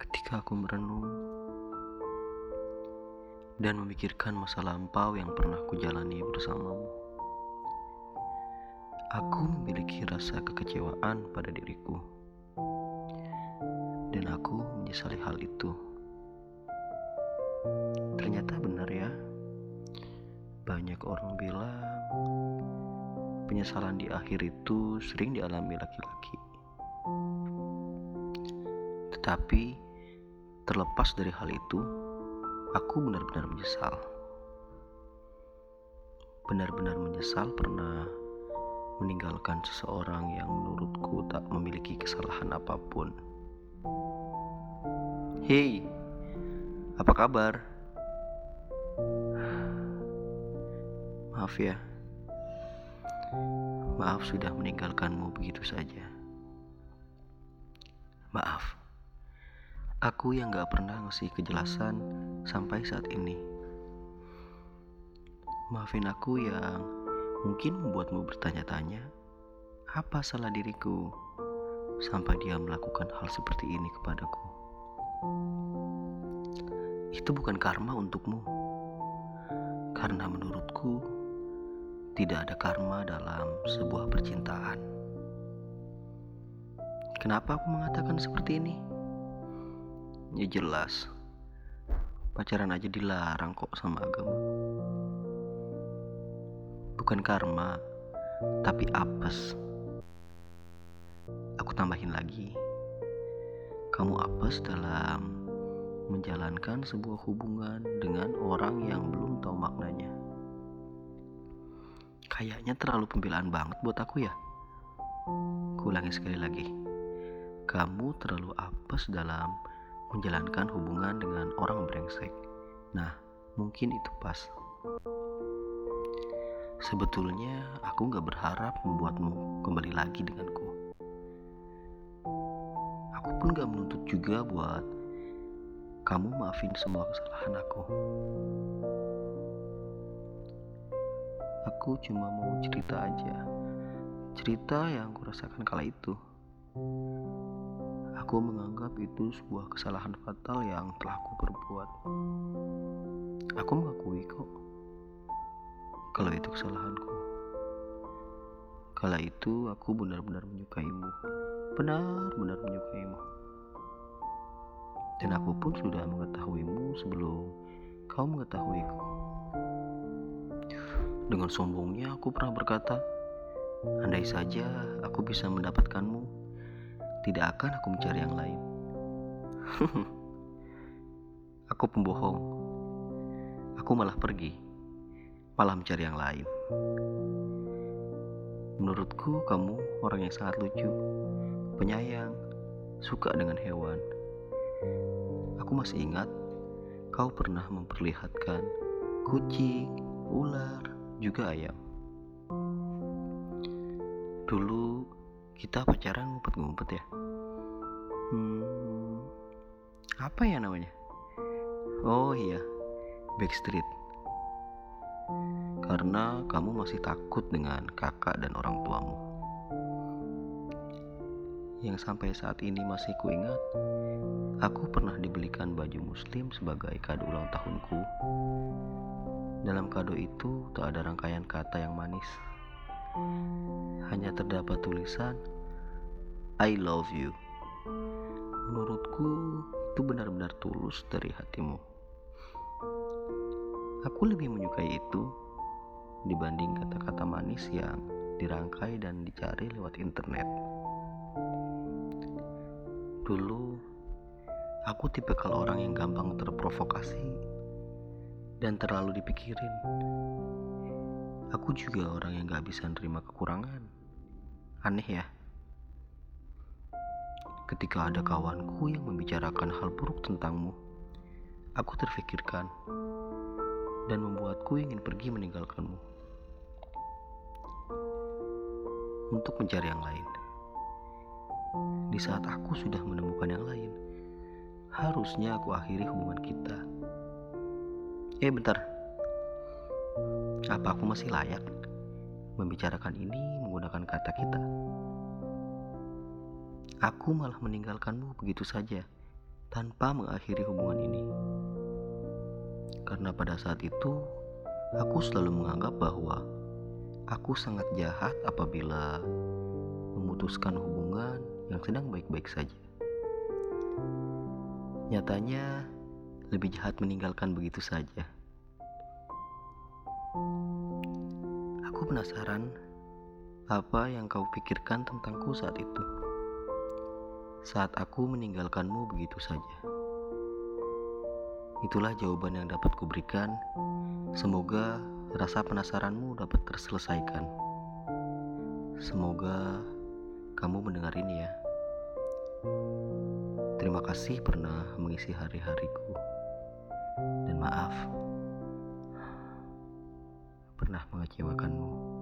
Ketika aku merenung dan memikirkan masa lampau yang pernah kujalani bersamamu, aku memiliki rasa kekecewaan pada diriku, dan aku menyesali hal itu. Ternyata benar ya, banyak orang bilang penyesalan di akhir itu sering dialami laki-laki. Tetapi terlepas dari hal itu, aku benar-benar menyesal. Benar-benar menyesal pernah meninggalkan seseorang yang menurutku tak memiliki kesalahan apa pun. Hei, apa kabar? Maaf ya, Maaf sudah meninggalkanmu begitu saja. Maaf, aku yang gak pernah ngasih kejelasan sampai saat ini. Maafin aku yang mungkin membuatmu bertanya-tanya, apa salah diriku sampai dia melakukan hal seperti ini kepadaku. Itu bukan karma untukmu, karena menurutku tidak ada karma dalam sebuah percintaan. Kenapa aku mengatakan seperti ini? Ya jelas, pacaran aja dilarang kok sama agama. Bukan karma, tapi apes. Aku tambahin lagi, kamu apes dalam menjalankan sebuah hubungan dengan orang yang belum tahu maknanya. Kayaknya terlalu pembelaan banget buat aku ya. Kuulangi sekali lagi. Kamu terlalu apes dalam menjalankan hubungan dengan orang brengsek. Nah, mungkin itu pas. Sebetulnya aku gak berharap membuatmu kembali lagi denganku. Aku pun gak menuntut juga buat kamu maafin semua kesalahan aku. Aku cuma mau cerita aja. Cerita yang kurasakan kala itu. Aku menganggap itu sebuah kesalahan fatal yang telah aku perbuat. Aku mengakui kok kalau itu kesalahanku. Kala itu aku benar-benar menyukaimu. Benar-benar menyukaimu. Dan aku pun sudah mengetahuimu sebelum kau mengetahuiku. Dengan sombongnya aku pernah berkata, andai saja aku bisa mendapatkanmu, tidak akan aku mencari yang lain. aku pembohong. Aku malah pergi, malah mencari yang lain. Menurutku kamu orang yang sangat lucu, penyayang, suka dengan hewan. Aku masih ingat kau pernah memperlihatkan kucing, ular, juga ayam. Dulu kita pacaran ngumpet-ngumpet ya. Hmm, apa ya namanya? Oh iya, Backstreet. Karena kamu masih takut dengan kakak dan orang tuamu. Yang sampai saat ini masih kuingat, aku pernah dibelikan baju muslim sebagai kado ulang tahunku dalam kado itu tak ada rangkaian kata yang manis. Hanya terdapat tulisan I love you. Menurutku itu benar-benar tulus dari hatimu. Aku lebih menyukai itu dibanding kata-kata manis yang dirangkai dan dicari lewat internet. Dulu, aku tipe kalau orang yang gampang terprovokasi dan terlalu dipikirin. Aku juga orang yang gak bisa nerima kekurangan. Aneh ya. Ketika ada kawanku yang membicarakan hal buruk tentangmu, aku terfikirkan dan membuatku ingin pergi meninggalkanmu untuk mencari yang lain. Di saat aku sudah menemukan yang lain, harusnya aku akhiri hubungan kita. Eh bentar. Apa aku masih layak Membicarakan ini menggunakan kata kita? Aku malah meninggalkanmu begitu saja tanpa mengakhiri hubungan ini. Karena pada saat itu, aku selalu menganggap bahwa aku sangat jahat apabila memutuskan hubungan yang sedang baik-baik saja. Nyatanya, lebih jahat meninggalkan begitu saja. Aku penasaran apa yang kau pikirkan tentangku saat itu saat aku meninggalkanmu begitu saja. Itulah jawaban yang dapat kuberikan. Semoga rasa penasaranmu dapat terselesaikan. Semoga kamu mendengar ini ya. Terima kasih pernah mengisi hari-hariku. Dan maaf pernah mengecewakanmu.